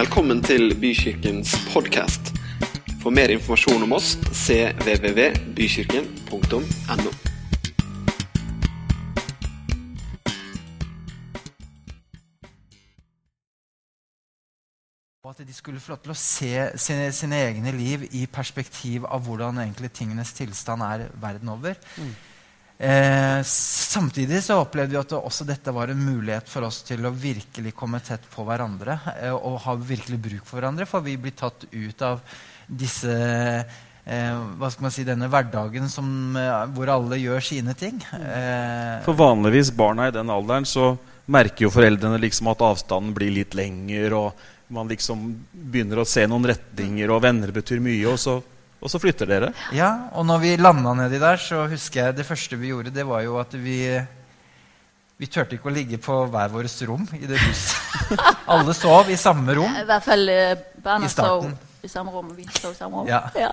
Velkommen til Bykirkens podkast. For mer informasjon om oss cvvvbykirken.no. At de skulle få lov til å se sine, sine egne liv i perspektiv av hvordan egentlig tingenes tilstand er verden over. Eh, samtidig så opplevde vi at også dette var en mulighet for oss til å virkelig komme tett på hverandre eh, og ha virkelig bruk for hverandre, for vi blir tatt ut av disse eh, hva skal man si, denne hverdagen som, eh, hvor alle gjør sine ting. Eh, For vanligvis barna i den alderen så merker jo foreldrene liksom at avstanden blir litt lengre, og man liksom begynner å se noen retninger, og venner betyr mye, og så, og så flytter dere. Ja, og når vi landa nedi der, så husker jeg det første vi gjorde, det var jo at vi Vi turte ikke å ligge på hver vårt rom i det huset. Alle sov i samme rom. I hvert fall øh, barna sov i samme rom, og vi sov i samme rom. Ja. Ja.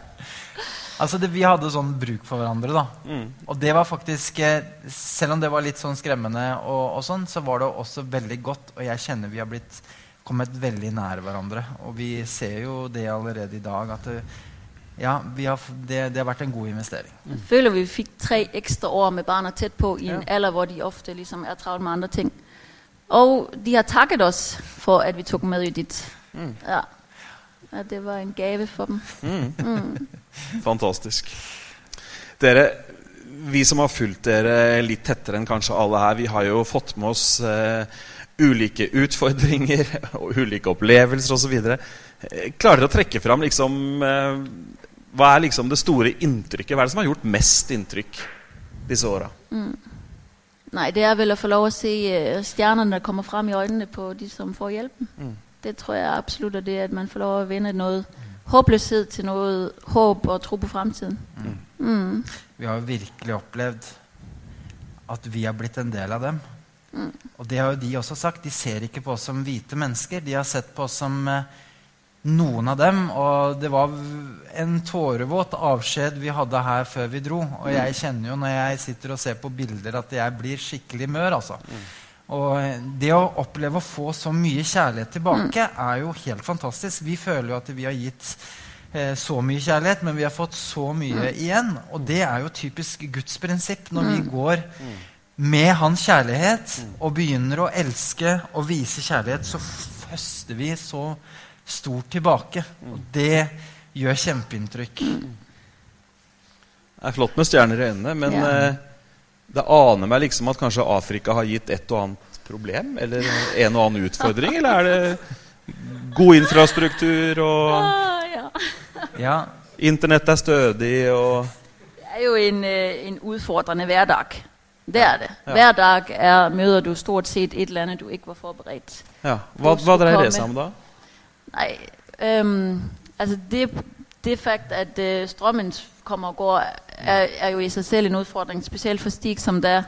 Altså det, Vi hadde sånn bruk for hverandre. da. Mm. Og det var faktisk, eh, Selv om det var litt sånn skremmende, og, og sånn, så var det også veldig godt. Og jeg kjenner vi har blitt kommet veldig nær hverandre. Og vi ser jo det allerede i dag. at det, ja, vi har, det, det har vært en god investering. Jeg føler vi fikk tre ekstra år med barna tett på i en Ja. alder hvor de ofte liksom er travlt med andre ting. Og de har takket oss for at vi tok dem med i dit. Ja. At det var en gave for dem. Fantastisk. Dere, vi som har fulgt dere litt tettere enn kanskje alle her, vi har jo fått med oss uh, ulike utfordringer og ulike opplevelser osv. Eh, klarer dere å trekke fram liksom, eh, Hva er liksom det store inntrykket? Hva er det som har gjort mest inntrykk disse åra? Nei, det er vel å få lov å se øh, stjernene komme frem i øynene på de som får hjelpen. Det tror jeg absolutt er det at man får lov å vende noe håpløshet til noe håp og tro på fremtiden. Mm. Vi har virkelig opplevd at vi har blitt en del av dem. Og det har jo de også sagt. De ser ikke på oss som hvite mennesker. De har sett på oss som eh, noen av dem. Og det var en tårevåt avskjed vi hadde her før vi dro. Og jeg kjenner jo når jeg sitter og ser på bilder, at jeg blir skikkelig mør. altså. Og eh, det å oppleve å få så mye kjærlighet tilbake er jo helt fantastisk. Vi føler jo at vi har gitt eh, så mye kjærlighet, men vi har fått så mye igjen. Og det er jo typisk Guds prinsipp. Når vi går med hans kjærlighet og begynner å elske og vise kjærlighet, så høster vi så stort tilbake. Og det gjør kjempeinntrykk. Det er flott med stjerner i øynene, men Ja. eh, det aner meg liksom at kanskje Afrika har gitt et og annet problem? Eller en og annen utfordring? Eller er det god infrastruktur, og ja. Ja, internett er stødig, og Det er jo en, øh, en utfordrende hverdag. Det er det. Hver dag er, møter du stort sett et eller annet du ikke var forberedt. ja. Hva, hva dreier det seg om da? Nej, øhm, altså det, det fakt, at øh, strømmen kommer og går, er, er jo i sig selv en udfordring. Specielt for Stig, som der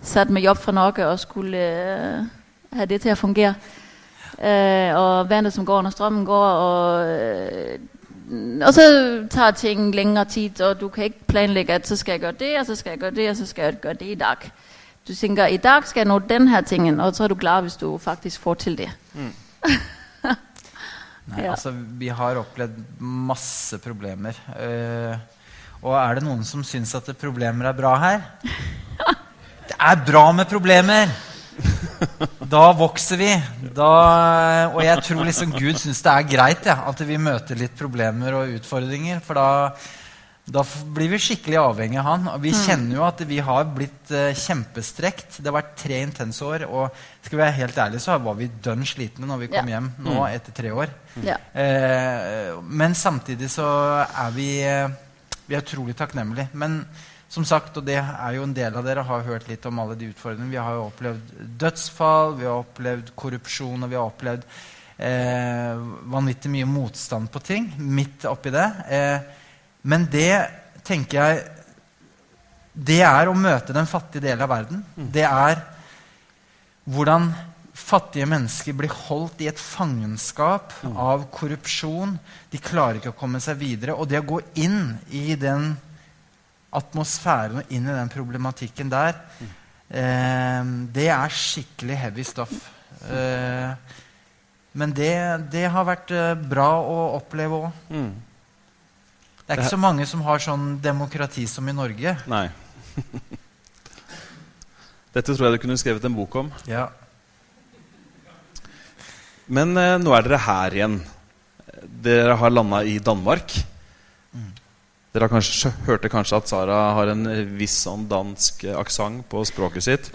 satte med jobb fra Norge og skulle øh, have det til at fungere. Øh, og vandet, som går, når strømmen går, og, øh, og så tager ting længere tid, og du kan ikke planlægge, at så skal jeg gøre det, og så skal jeg gøre det, og så skal jeg gøre det i dag. Du tænker, i dag skal jeg nå den her tingen, og så er du klar, hvis du faktisk får til det. Nei, Ja. altså, vi har opplevd masse problemer. Uh, og er det noen som syns at problemer er bra her? Det er bra med problemer! Da vokser vi. Da, og jeg tror liksom Gud syns det er greit ja, at vi møter litt problemer og utfordringer. For da, da blir vi skikkelig avhengig av han. Og vi kjenner jo at vi har blitt uh, kjempestrekt. Det har vært tre intense år. Og skal vi være helt ærlige, så var vi dønn slitne når vi kom Ja. hjem nå etter tre år. Ja. Uh, men samtidig så er vi, uh, vi er utrolig takknemlige. Men som sagt, og det er jo en del av dere, har hørt litt om alle de utfordringene. Vi har jo opplevd dødsfall, vi har opplevd korrupsjon, og vi har opplevd vanvittig mye motstand på ting midt oppi det. Eh, men det tenker jeg Det er å møte den fattige delen av verden. Det er hvordan fattige mennesker blir holdt i et fangenskap av korrupsjon. De klarer ikke å komme seg videre. Og det å gå inn i den atmosfæren og inn i den problematikken der, eh, det er skikkelig heavy stuff. Eh, Men det, det har vært eh, bra å oppleve òg. Mm. Det er ikke så mange som har sånn demokrati som i Norge. Nei. Dette tror jeg du kunne skrevet en bok om. Ja. Men eh, nå er dere her igjen. Dere har landa i Danmark. Dere har kanskje, hørte kanskje at Sara har en viss sånn dansk eh, aksent på språket sitt.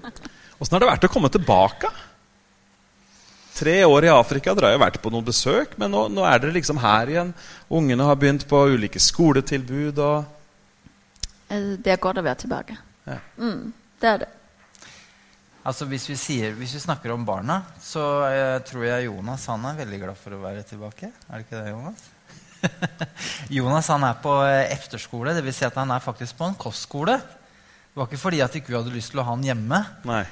Åssen har det vært å komme tilbake? Tre år i Afrika. Dere har jo vært på noen besøk, men nå, nå er dere liksom her igjen. Ungene har begynt på ulike skoletilbud. og... Altså, det er godt å være tilbake. Ja. Mm, det er det. Altså hvis vi, sier, hvis vi snakker om barna, så eh, tror jeg Jonas han er veldig glad for å være tilbake. Er det ikke det, Jonas? Jonas han er på eh, efterskole, dvs. Si at han er faktisk på en kostskole. Det var ikke fordi at ikke vi hadde lyst til å ha han hjemme. Nei.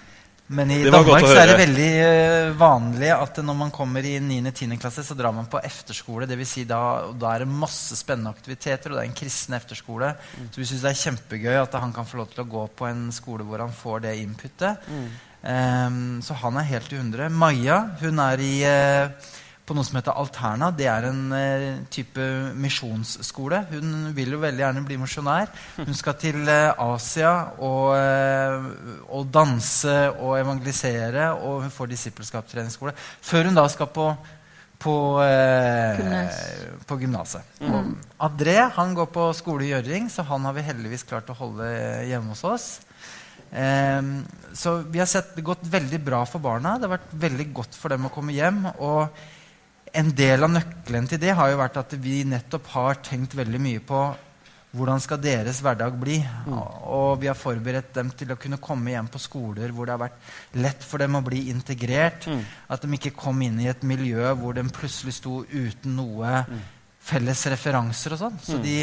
Men i Det var godt Danmark så er det veldig eh, vanlig at når man kommer i 9.-10. klasse, så drar man på efterskole. Det vil si da, da er det masse spennende aktiviteter, og det er en kristen efterskole. Mm. Så vi syns det er kjempegøy at han kan få lov til å gå på en skole hvor han får det inputet. Mm. Um, så han er helt i hundre. Maja hun er i, eh, på noe som heter Alterna. Det er en eh, type misjonsskole. Hun vil jo veldig gjerne bli misjonær. Hun skal til eh, Asia og, eh, og danse og evangelisere, og hun får disippelskapstreningsskole. Før hun da skal på på, eh, på gymnaset. Mm. André han går på skole i Gjøring, så han har vi heldigvis klart å holde hjemme hos oss. Ehm, så vi har sett det gått veldig bra for barna. Det har vært veldig godt for dem å komme hjem. Og en del av nøkkelen til det har jo vært at vi nettopp har tenkt veldig mye på hvordan skal deres hverdag bli. Og vi har forberedt dem til å kunne komme hjem på skoler hvor det har vært lett for dem å bli integrert. At de ikke kom inn i et miljø hvor de plutselig sto uten noe felles referanser og sånn. Så de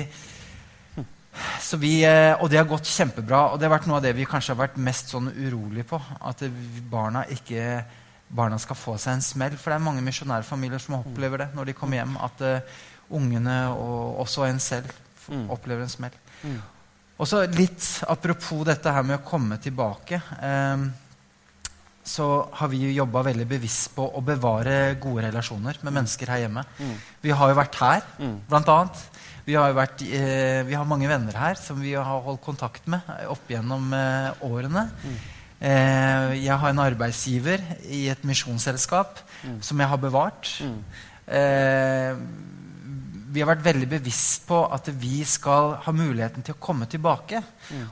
så vi, eh, og det har gått kjempebra. Og det har vært noe av det vi kanskje har vært mest sånn urolig på. At barna ikke barna skal få seg en smell. For det er mange misjonærfamilier som opplever det når de kommer hjem. At uh, ungene og også en selv Mm. opplever en smell. Mm. Og så litt apropos dette her med å komme tilbake. Um, så har vi jo jobba veldig bevisst på å bevare gode relasjoner med mennesker her hjemme. Mm. Vi har jo vært her, Mm. blant annet. Vi har, jo vært, eh, vi har mange venner her som vi har holdt kontakt med opp gjennom eh, årene. Eh, jeg har en arbeidsgiver i et misjonsselskap som jeg har bevart. Mm. Eh, vi har vært veldig bevisst på at vi skal ha muligheten til å komme tilbake.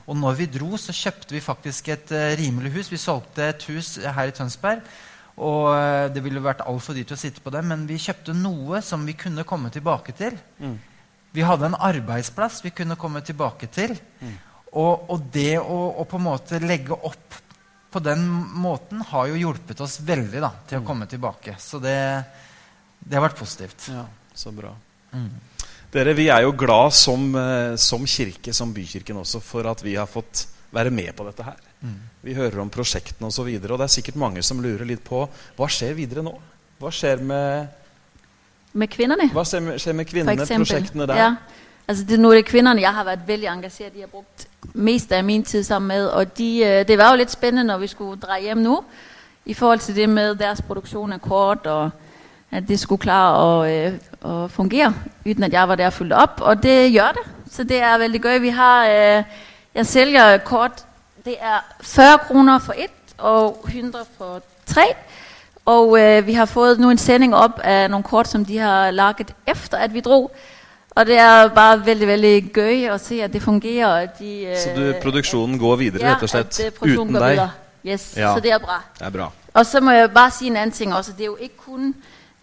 Og når vi dro, så kjøpte vi faktisk et eh, rimelig hus. Vi solgte et hus her i Tønsberg. Og eh, det ville vært altfor dyrt å sitte på det, men vi kjøpte noe som vi kunne komme tilbake til. Mm. Vi hadde en arbeidsplass vi kunne komme tilbake til. Og, og det å, å på en måte legge opp på den måten har jo hjulpet oss veldig da, til å komme tilbake. Så det, det har vært positivt. Ja, så bra. Mm. Dere, vi er jo glad som, eh, som kirke, som Bykirken også, for at vi har fått være med på dette her. Mm. Vi hører om prosjektene osv., og, så videre, og det er sikkert mange som lurer litt på hva skjer videre nå? Hva skjer med, Med kvinnene? hva skjer med, skjer med kvinnene, prosjektene der? Ja. Altså det, nu er det kvinderne, jeg har været vældig engageret i. Har brugt mest af min tid sammen med. Og de, øh, det var jo lidt spændende, når vi skulle dreje hjem nu. I forhold til det med deres produktion af kort, og at det skulle klare at, øh, at fungere, uden at jeg var der og fyldte op. Og det gør det. Så det er veldig gøy. Vi har, øh, jeg sælger kort, det er 40 kroner for et, og 100 for tre. Og vi har fået nu en sending op af nogle kort, som de har laget efter, at vi drog. Og det er bare veldig, veldig gøy å se, at det fungerer. de, øh, Så du, produksjonen går videre, rett og slett, øh, uten deg? Yes, Ja. så det er bra. Det er bra. Og så må jeg bare si en annen ting også. Det er jo ikke kun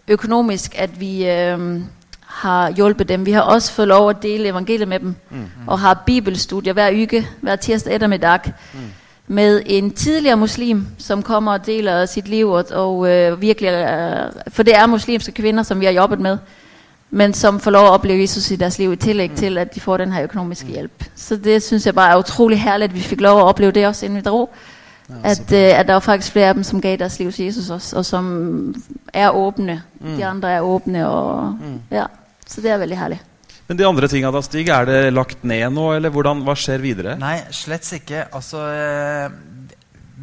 økonomisk, at vi øhm, har hjulpet dem. Vi har også fått lov å dele evangeliet med dem. Mm. Og har bibelstudier hver uke, hver tirsdag ettermiddag. Mm. Med en tidligere muslim, som kommer og deler sitt liv. Og, og øh, virkelig, øh, for det er muslimske kvinner som vi har jobbet med. Men som får lov å oppleve Jesus i deres liv, i tillæg mm. til, at de får den her økonomiske hjelp. Så det synes jeg bare er utrolig herlig at vi fikk lov å oppleve det også, innen vi dro. at, uh, at det var faktisk flere av dem, som gav deres liv til Jesus også, og som er åpne. Mm. De andre er åpne. og mm. ja, så det er veldig herlig. Men de andre tinga da, Stig, er det lagt ned nå, eller hvordan, hva skjer videre? Nei, slett ikke. Altså, eh,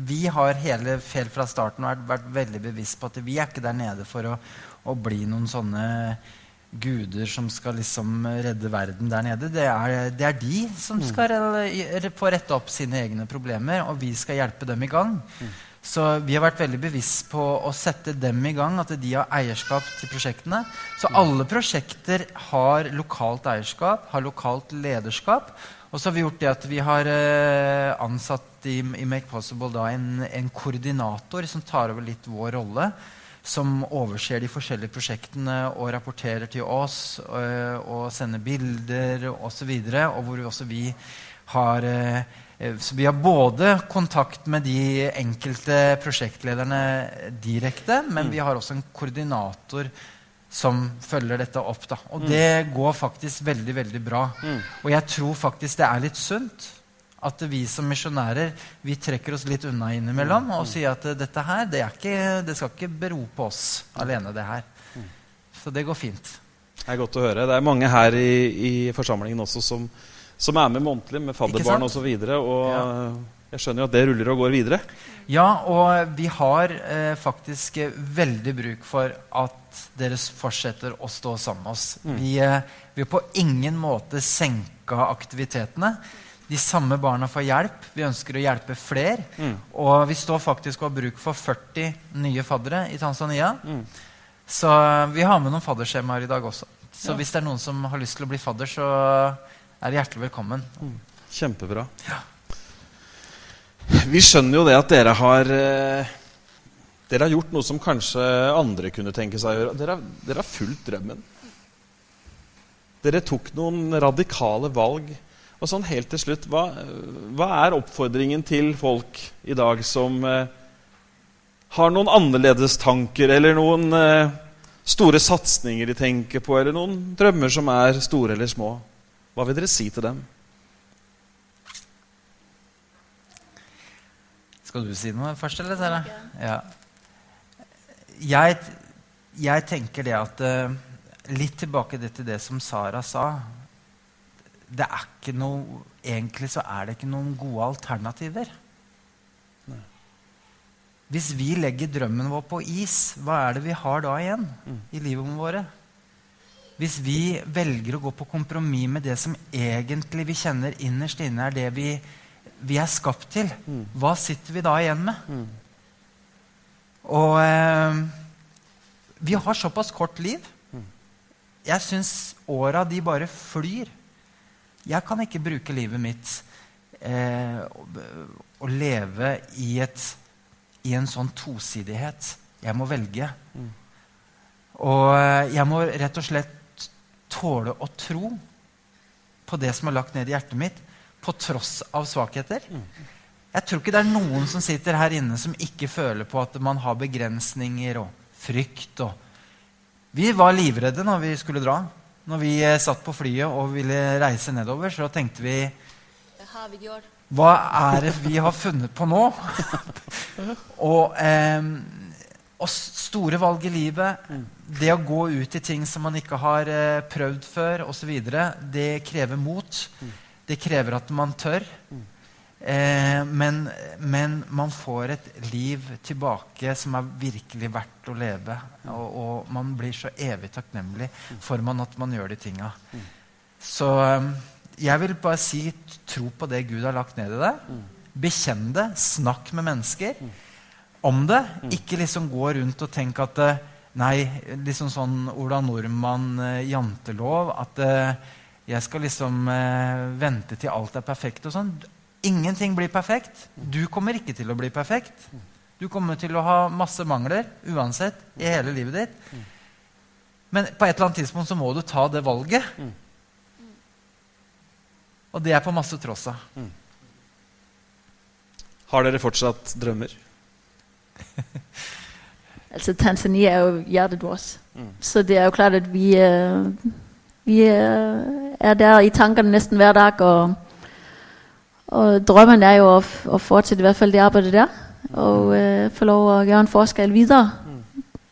vi har hele, helt fra starten vært, vært veldig bevisst på at vi er ikke der nede for å, å bli noen sånne guder som skal liksom redde verden der nede. Det er, det er de som skal få rette opp sine egne problemer, og vi skal hjelpe dem i gang. Så vi har vært veldig bevisst på å sette dem i gang, at de har eierskap til prosjektene. Så alle prosjekter har lokalt eierskap, har lokalt lederskap. Og så har vi gjort det at vi har eh, ansatt i, i Make Possible da en, en koordinator som tar over litt vår rolle. Som overser de forskjellige prosjektene og rapporterer til oss øh, og sender bilder osv. Og, så videre, og hvor også vi har eh, Så vi har både kontakt med de enkelte prosjektlederne direkte, men vi har også en koordinator som følger dette opp. Da. Og det går faktisk veldig, veldig bra. Og jeg tror faktisk det er litt sunt at vi som misjonærer vi trekker oss litt unna innimellom og sier at dette her, det, er ikke, det skal ikke bero på oss alene, det her. Så det går fint. Det er godt å høre. Det er mange her i, i forsamlingen også som, som er med månedlig med fadderbarn osv. Og, så videre, og Ja. jeg skjønner jo at det ruller og går videre. Ja, og vi har eh, faktisk veldig bruk for at dere fortsetter å stå sammen med oss. Vi, eh, vi har på ingen måte senka aktivitetene. De samme barna får hjelp. Vi ønsker å hjelpe flere. Og vi står faktisk og har bruk for 40 nye faddere i Tanzania. Så eh, vi har med noen fadderskjemaer i dag også. Så hvis det er noen som har lyst til å bli fadder, så er det hjertelig velkommen. Kjempebra. Vi skjønner jo det at dere har eh, Dere har gjort noe som kanskje andre kunne tenke seg å gjøre. Dere, dere har fulgt drømmen. Dere tok noen radikale valg. Og sånn helt til slutt, hva, hva er oppfordringen til folk i dag som eh, har noen annerledes tanker, eller noen eh, store satsinger de tenker på, eller noen drømmer som er store eller små? Hva vil dere si til dem? Skal du si noe først, eller? Sara? Ja. Jeg, jeg tenker det at eh, Litt tilbake til det som Sara sa. Det er ikke noe Egentlig så er det ikke noen gode alternativer. Hvis vi legger drømmen vår på is, hva er det vi har da igjen i livet våre? Hvis vi velger å gå på kompromiss med det som egentlig vi kjenner innerst inne er det vi, vi er skapt til, hva sitter vi da igjen med? Og eh, vi har såpass kort liv. Jeg syns åra de bare flyr. Jeg kan ikke bruke livet mitt eh, og, leve i, et, i en sånn tosidighet. Jeg må velge. Og eh, jeg må rett og slett tåle å tro på det som er lagt ned i hjertet mitt, på tross av svakheter. Jeg tror ikke det er noen som sitter her inne som ikke føler på at man har begrensninger og frykt. Og vi var livredde når vi skulle dra. Når vi eh, satt på flyet og ville reise nedover, så tenkte vi Hvad har vi gjort? hva er det vi har funnet på nå? og, eh, og store valg i livet, det å gå ut i ting som man ikke har eh, prøvd før, osv., det krever mot. Det krever at man tør. Eh, men, men man får et liv tilbake som er virkelig verdt å leve. Og, og man blir så evig takknemlig for man at man gjør de tinga. Så eh, jeg vil bare si tro på det Gud har lagt ned i deg. Bekjenn det. Snakk med mennesker om det. Ikke liksom gå rundt og tenk at eh, Nei, liksom sånn Ola Nordmann, eh. At jeg skal liksom vente til alt er perfekt og sånn. Ingenting blir perfekt. Du kommer ikke til å bli perfekt. Du kommer til å ha masse mangler uansett i hele livet ditt. Men på et eller annet tidspunkt så må du ta det valget. Og det er på masse tross av. Har dere fortsatt drømmer? Altså Tanzania er jo hjertet vores. Så det er jo klart, at vi, øh, vi øh, er der i tankene nesten hver dag, og, og drømmen er jo å, å fortsette i hvert fall det arbeidet der, og øh, få lov å gjøre en forskel videre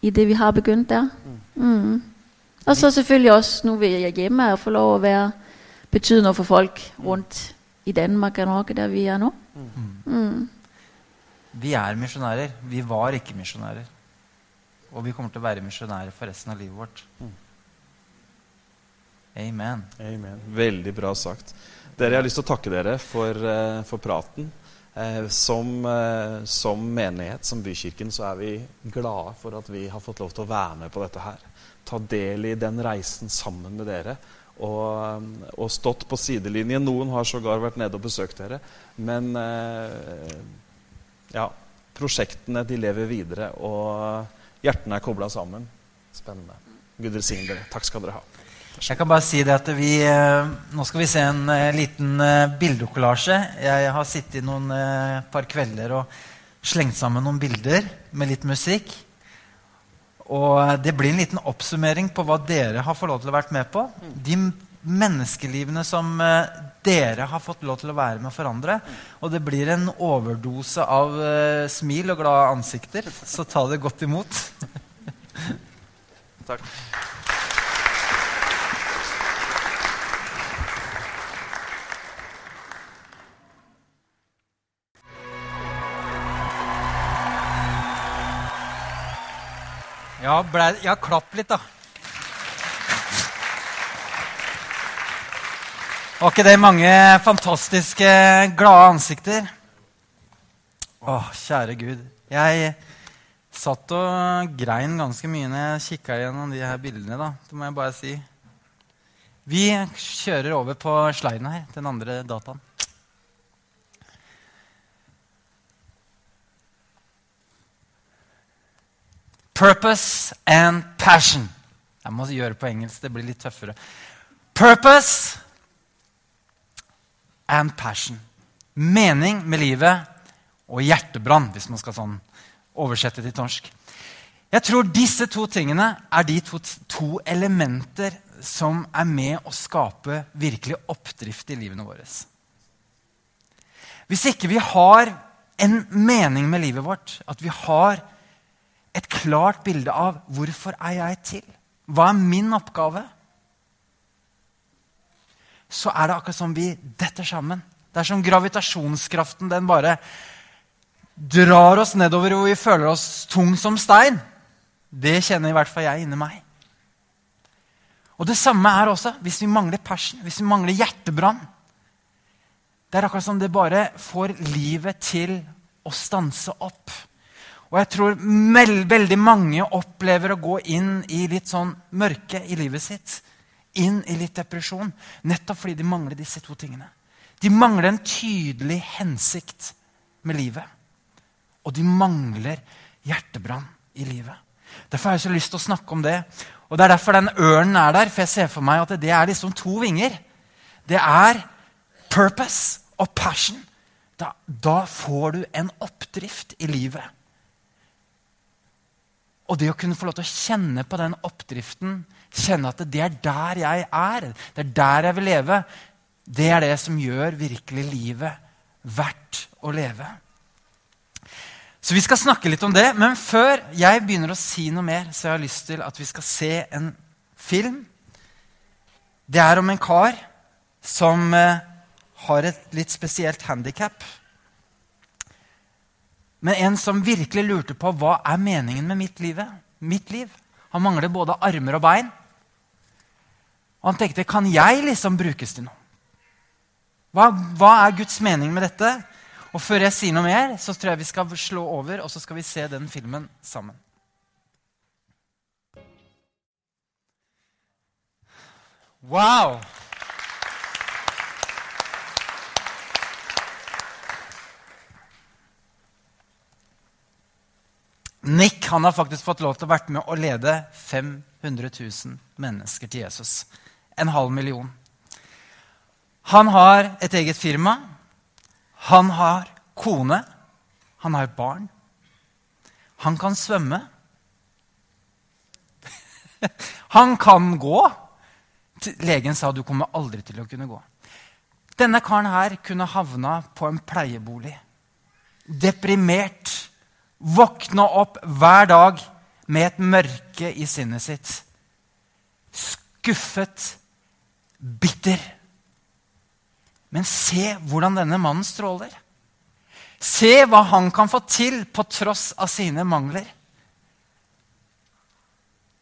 i det, vi har begynt der. Mm. Og så selvfølgelig også, nå vil jeg hjemme og få lov å være betydende for folk rundt i Danmark og Norge, der vi er nå. Mm. Vi er misjonærer. Vi var ikke misjonærer. Og vi kommer til å være misjonærer for resten av livet vårt. Amen. Amen. Veldig bra sagt. Dere, Jeg har lyst til å takke dere for, eh, for praten. Eh, som, eh, som, menighet, som Bykirken, så er vi glade for at vi har fått lov til å være med på dette her. Ta del i den reisen sammen med dere. Og, og stått på sidelinjen. Noen har sågar vært nede og besøkt dere. Men ja, prosjektene de lever videre, og hjertene er kobla sammen. Spennende. Gud velsigne dere. Takk skal dere ha. Jeg kan bare si det at vi, eh, Nå skal vi se en uh, liten uh, bildekollasje. Jeg har sittet noen par kvelder og slengt sammen noen bilder med litt musikk. Og det blir en liten oppsummering på hva dere har fått lov til å være med på. De menneskelivene som dere har fått lov til å være med å forandre. Og det blir en overdose av smil og glade ansikter. Så ta det godt imot. Takk. Ja, ble, ja klapp litt, da. Var ikke det mange fantastiske, glade ansikter? Å, kjære Gud. Jeg satt og grein ganske mye når jeg kikka gjennom de her bildene. da, Det må jeg bare si. Vi kjører over på sliden her, den andre dataen. Purpose and passion. Jeg må gjøre det på engelsk. Det blir litt tøffere. Purpose and passion. Mening med livet og hjertebrann, hvis man skal sånn oversette til torsk. Jeg tror disse to tingene er de to, to elementer som er med å skape virkelig oppdrift i livene våre. Hvis ikke vi har en mening med livet vårt, at vi har et klart bilde av hvorfor er jeg til? Hva er min oppgave? Så er det akkurat som vi detter sammen. Det er som gravitasjonskraften. Den bare drar oss nedover hvor vi føler oss tung som stein. Det kjenner i hvert fall jeg inni meg. Og det samme er også hvis vi mangler passion, hvis vi mangler hjertebrann. Det er akkurat som det bare får livet til å stanse opp. Og jeg tror veldig mange opplever å gå inn i litt sånn mørke i livet sitt. Inn i litt depresjon. Nettopp fordi de mangler disse to tingene. De mangler en tydelig hensikt med livet. Og de mangler hjertebrann i livet. Derfor har jeg så lyst til å snakke om det. Og det er derfor den ørnen er der. For jeg ser for meg at det er liksom to vinger. Det er purpose og passion. Da, da får du en oppdrift i livet. Og det å kunne få lov til å kjenne på den oppdriften, kjenne at det er der jeg er, det er der jeg vil leve, det er det som gjør virkelig livet verdt å leve. Så vi skal snakke litt om det, men før jeg begynner å si noe mer, så jeg har lyst til at vi skal se en film. Det er om en kar som eh, har et litt spesielt handikap. Men en som virkelig lurte på hva er meningen med mitt liv. Mitt liv. Han mangler både armer og bein. Og han tenkte kan jeg liksom brukes til noe? Hva, hva er Guds mening med dette? Og før jeg sier noe mer, så tror jeg vi skal slå over, og så skal vi se den filmen sammen. Wow! Nick han har faktisk fått lov til å være med å lede 500 000 mennesker til Jesus. En halv million. Han har et eget firma. Han har kone. Han har barn. Han kan svømme. Han kan gå. Legen sa du kommer aldri til å kunne gå. Denne karen her kunne havna på en pleiebolig. Deprimert Våkne opp hver dag med et mørke i sinnet sitt. Skuffet, bitter. Men se hvordan denne mannen stråler. Se hva han kan få til på tross av sine mangler.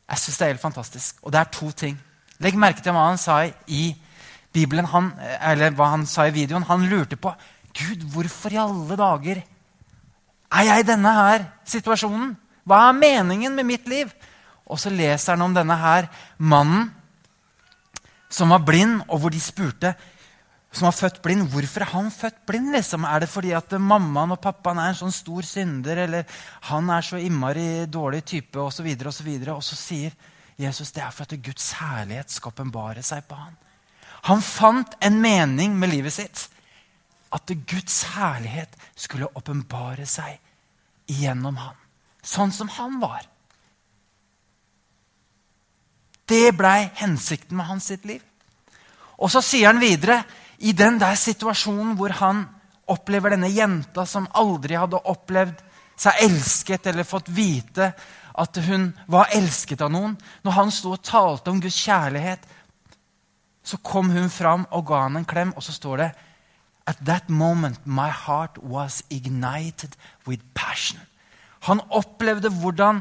Jeg syns det er helt fantastisk. Og det er to ting. Legg merke til hva han sa i Bibelen, han, eller hva han sa i videoen. Han lurte på Gud, hvorfor i alle dager er jeg i denne her situasjonen? Hva er meningen med mitt liv? Og så leser han om denne her mannen som var blind, og hvor de spurte som var født blind. Hvorfor er han født blind? liksom? Er det fordi at mammaen og pappaen er en sånn stor synder, eller han er så innmari dårlig type, osv.? Og, så videre, og, og så sier Jesus det er for at Guds herlighet skal åpenbare seg på han. Han fant en mening med livet sitt. At Guds herlighet skulle åpenbare seg gjennom han. Sånn som han var. Det blei hensikten med hans sitt liv. Og så sier han videre, i den der situasjonen hvor han opplever denne jenta som aldri hadde opplevd seg elsket eller fått vite at hun var elsket av noen Når han sto og talte om Guds kjærlighet, så kom hun fram og ga han en klem, og så står det At that moment my heart was ignited with passion. Han opplevde hvordan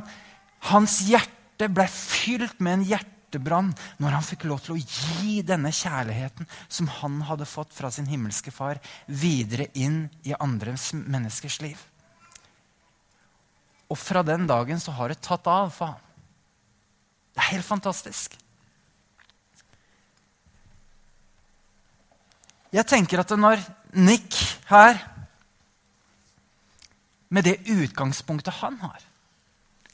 hans hjerte ble fylt med en hjertebrann når han fikk lov til å gi denne kjærligheten som han hadde fått fra sin himmelske far, videre inn i andre menneskers liv. Og fra den dagen så har det tatt av for ham. Det er helt fantastisk. Jeg tenker at når Nick her, med det utgangspunktet han har,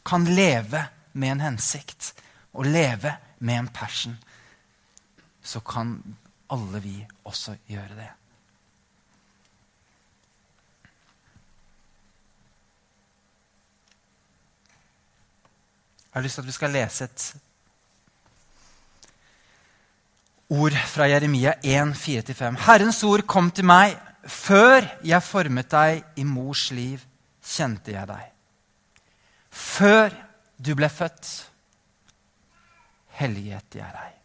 kan leve med en hensikt og leve med en passion, så kan alle vi også gjøre det. Jeg har lyst til at vi skal lese et ord fra Jeremia 1, 4-5. Herrens ord kom til meg. Før jeg formet deg i mors liv, kjente jeg deg. Før du ble født, helliget jeg deg.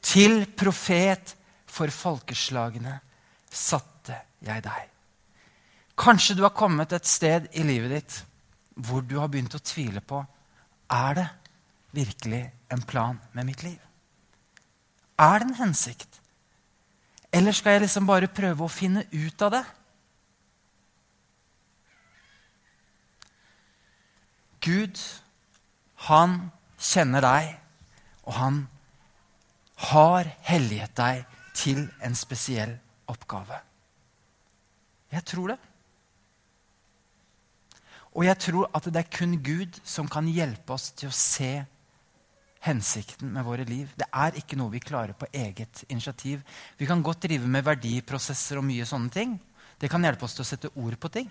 Til profet for folkeslagene satte jeg deg. Kanskje du har kommet et sted i livet ditt hvor du har begynt å tvile på er det virkelig en plan med mitt liv. Er det en hensikt? Eller skal jeg liksom bare prøve å finne ut av det? Gud, han kjenner deg og han har helliget deg til en spesiell oppgave. Jeg tror det. Og jeg tror at det er kun Gud som kan hjelpe oss til å se hensikten med våre liv. Det er ikke noe vi klarer på eget initiativ. Vi kan godt drive med verdiprosesser og mye sånne ting. Det kan hjelpe oss til å sette ord på ting.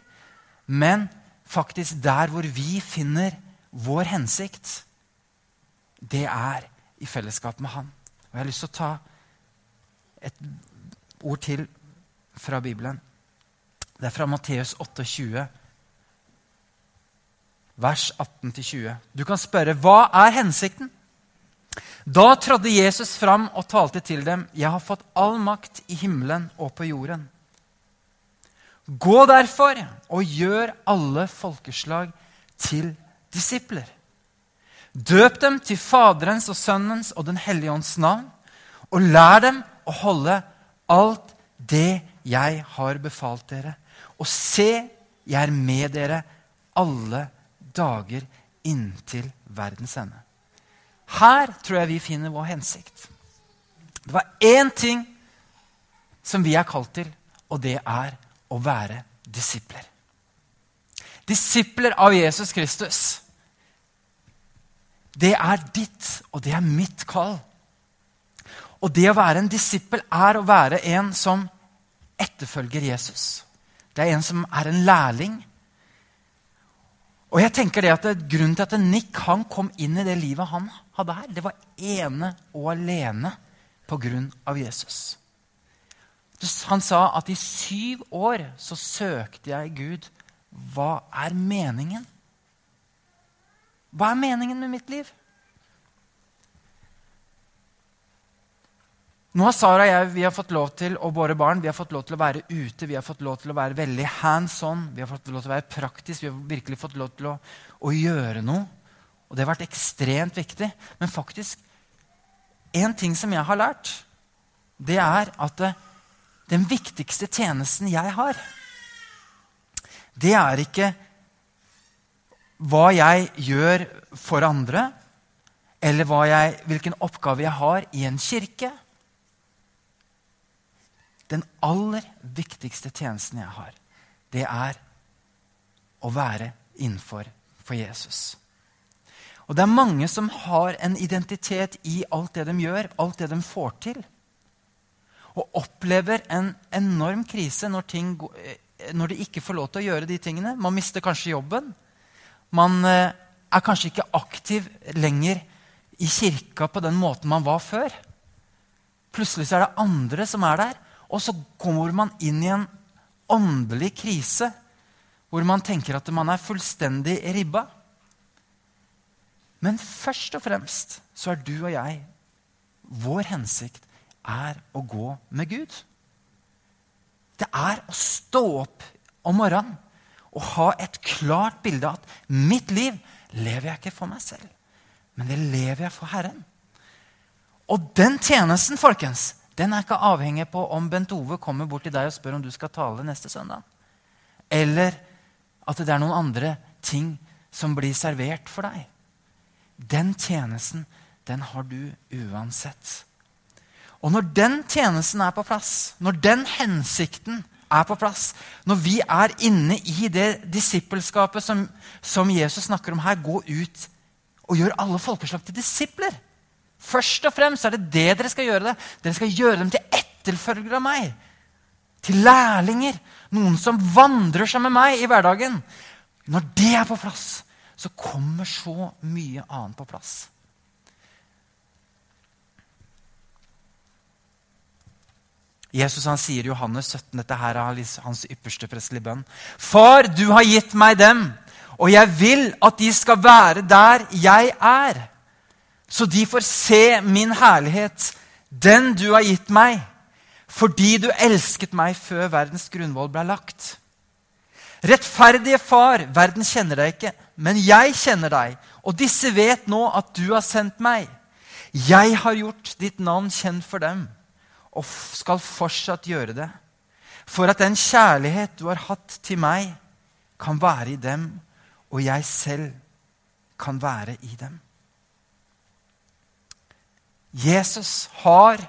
Men faktisk der hvor vi finner vår hensikt, det er i fellesskap med Han. Og Jeg har lyst til å ta et ord til fra Bibelen. Det er fra Matteus 28, vers 18-20. Du kan spørre hva er hensikten? Da trådde Jesus fram og talte til dem. Jeg har fått all makt i himmelen og på jorden. Gå derfor og gjør alle folkeslag til disipler. Døp dem til Faderens og Sønnens og Den hellige ånds navn, og lær dem å holde alt det jeg har befalt dere. Og se, jeg er med dere alle dager inntil verdens ende. Her tror jeg vi finner vår hensikt. Det var én ting som vi er kalt til, og det er å være disipler. Disipler av Jesus Kristus. Det er ditt, og det er mitt kall. Og det å være en disippel er å være en som etterfølger Jesus. Det er en som er en lærling. Og jeg tenker det at Grunnen til at Nick han kom inn i det livet han hadde her, det var ene og alene på grunn av Jesus. Han sa at i syv år så søkte jeg Gud. Hva er meningen? Hva er meningen med mitt liv? Nå har Sara og jeg vi har fått lov til, å båre barn vi har fått lov til å være ute. Vi har fått lov til å være veldig hands on. Vi har fått lov til å være praktisk. Vi har virkelig fått lov til å, å gjøre noe. Og det har vært ekstremt viktig. Men faktisk, en ting som jeg har lært, det er at det, den viktigste tjenesten jeg har, det er ikke hva jeg gjør for andre, eller jeg, hvilken oppgave jeg har i en kirke. Den aller viktigste tjenesten jeg har, det er å være innenfor for Jesus. Og det er mange som har en identitet i alt det de gjør, alt det de får til. Og opplever en enorm krise når, ting, eh, når de ikke får lov til å gjøre de tingene. Man mister kanskje jobben. Man eh, er kanskje ikke aktiv lenger i kirka på den måten man var før. Plutselig er det andre som er der og så kommer man inn i en åndelig krise hvor man tenker at man er fullstendig ribba. Men først og fremst så er du og jeg Vår hensikt er å gå med Gud. Det er å stå opp om morgenen og ha et klart bilde av at mitt liv lever jeg ikke for meg selv, men det lever jeg for Herren. Og den tjenesten, folkens, den er ikke avhengig på om Bent Ove kommer bort til deg og spør om du skal tale neste søndag. Eller at det er noen andre ting som blir servert for deg. Den tjenesten, den har du uansett. Og når den tjenesten er på plass, når den hensikten er på plass, når vi er inne i det disippelskapet som, som Jesus snakker om her, gå ut og gjør alle folkeslag til disipler Først og fremst er det det dere skal gjøre. det. Dere skal gjøre dem til etterfølgere av meg. Til lærlinger. Noen som vandrer sammen med meg i hverdagen. Når det er på plass, så kommer så mye annet på plass. Jesus han sier i Johannes 17, dette her er hans ypperste prestelige bønn. Far, du har gitt meg dem, og jeg vil at de skal være der jeg er så de får se min herlighet, den du har gitt meg, fordi du elsket meg før verdens grunnvoll ble lagt. Rettferdige far, verden kjenner deg ikke, men jeg kjenner deg, og disse vet nå at du har sendt meg. Jeg har gjort ditt navn kjent for dem, og skal fortsatt gjøre det, for at den kjærlighet du har hatt til meg, kan være i dem, og jeg selv kan være i dem. Jesus har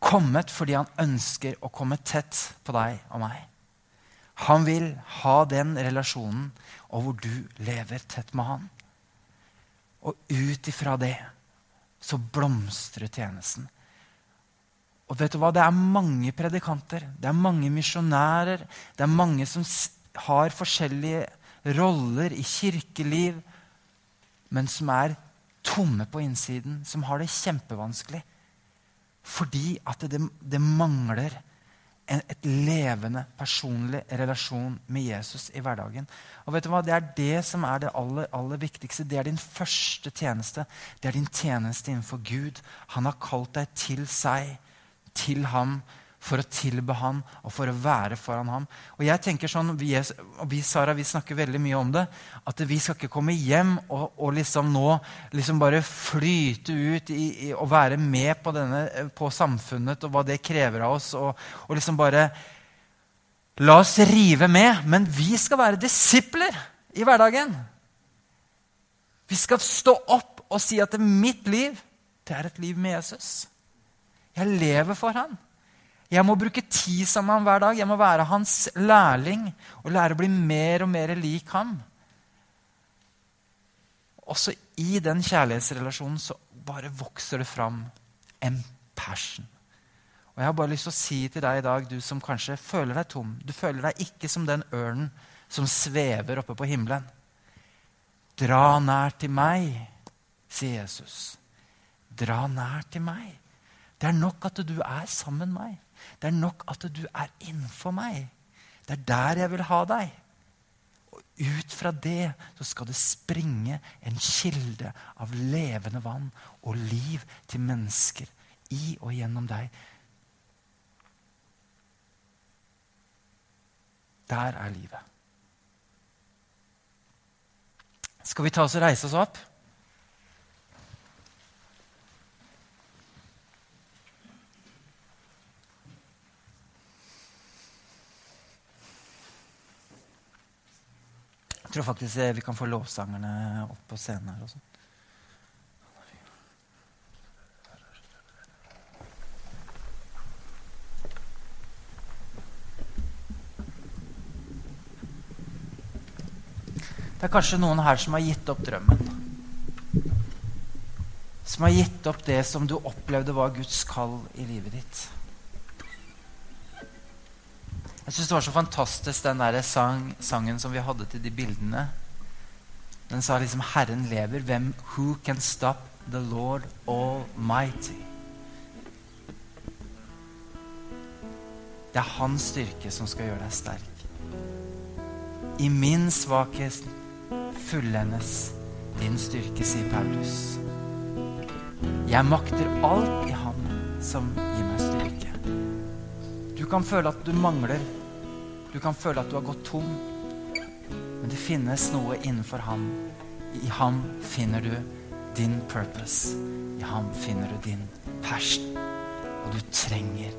kommet fordi han ønsker å komme tett på deg og meg. Han vil ha den relasjonen og hvor du lever tett med han. Og ut ifra det så blomstrer tjenesten. Og vet du hva? Det er mange predikanter, det er mange misjonærer, det er mange som har forskjellige roller i kirkeliv, men som er tomme på innsiden, som har det kjempevanskelig. Fordi at det, det mangler en, et levende, personlig relasjon med Jesus i hverdagen. Og vet du hva? Det er det som er det aller, aller viktigste. Det er din første tjeneste. Det er din tjeneste innenfor Gud. Han har kalt deg til seg, til ham for å tilbe ham og for å være foran ham. Og jeg tenker sånn, Vi, vi Sara, vi snakker veldig mye om det. At vi skal ikke komme hjem og, og liksom nå liksom bare flyte ut i, i, og være med på, denne, på, samfunnet og hva det krever av oss. Og, og liksom bare La oss rive med. Men vi skal være disipler i hverdagen. Vi skal stå opp og si at mitt liv, det er et liv med Jesus. Jeg lever for han. Jeg må bruke tid sammen med ham hver dag. Jeg må være hans lærling og lære å bli mer og mer lik ham. Også i den kjærlighetsrelasjonen så bare vokser det fram en passion. Og Jeg har bare lyst til å si til deg i dag, du som kanskje føler deg tom Du føler deg ikke som den ørnen som svever oppe på himmelen. Dra nær til meg, sier Jesus. Dra nær til meg. Det er nok at du er sammen med meg. Det er nok at du er innenfor meg. Det er der jeg vil ha deg. Og ut fra det så skal det springe en kilde av levende vann og liv til mennesker i og gjennom deg. Der er livet. Skal vi ta oss og reise oss opp? Jeg tror faktisk eh, vi kan få lovsangerne opp på scenen her også. Det er kanskje noen her som har gitt opp drømmen. Som har gitt opp det som du opplevde var Guds kall i livet ditt. Jeg syns det var så fantastisk, den der sang, sangen som vi hadde til de bildene. Den sa liksom 'Herren lever'. Hvem Who can stop the Lord Almighty? Det er hans styrke som skal gjøre deg sterk. I min svakhet fullendes din styrke, sier Paulus. Jeg makter alt i Han som gir meg styrke. Du kan føle at du mangler. Du kan føle at du har gått tom. Men det finnes noe innenfor ham. I ham finner du din purpose. I ham finner du din passion. Og du trenger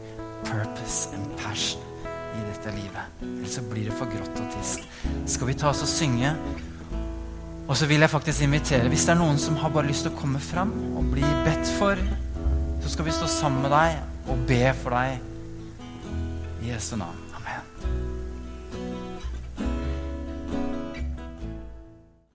purpose and passion i dette livet. Ellers så blir det for grått og trist. Skal vi ta oss og synge? Og så vil jeg faktisk invitere, hvis det er noen som har bare lyst til å komme fram og bli bedt for, så skal vi stå sammen med deg og be for deg i Jesu navn.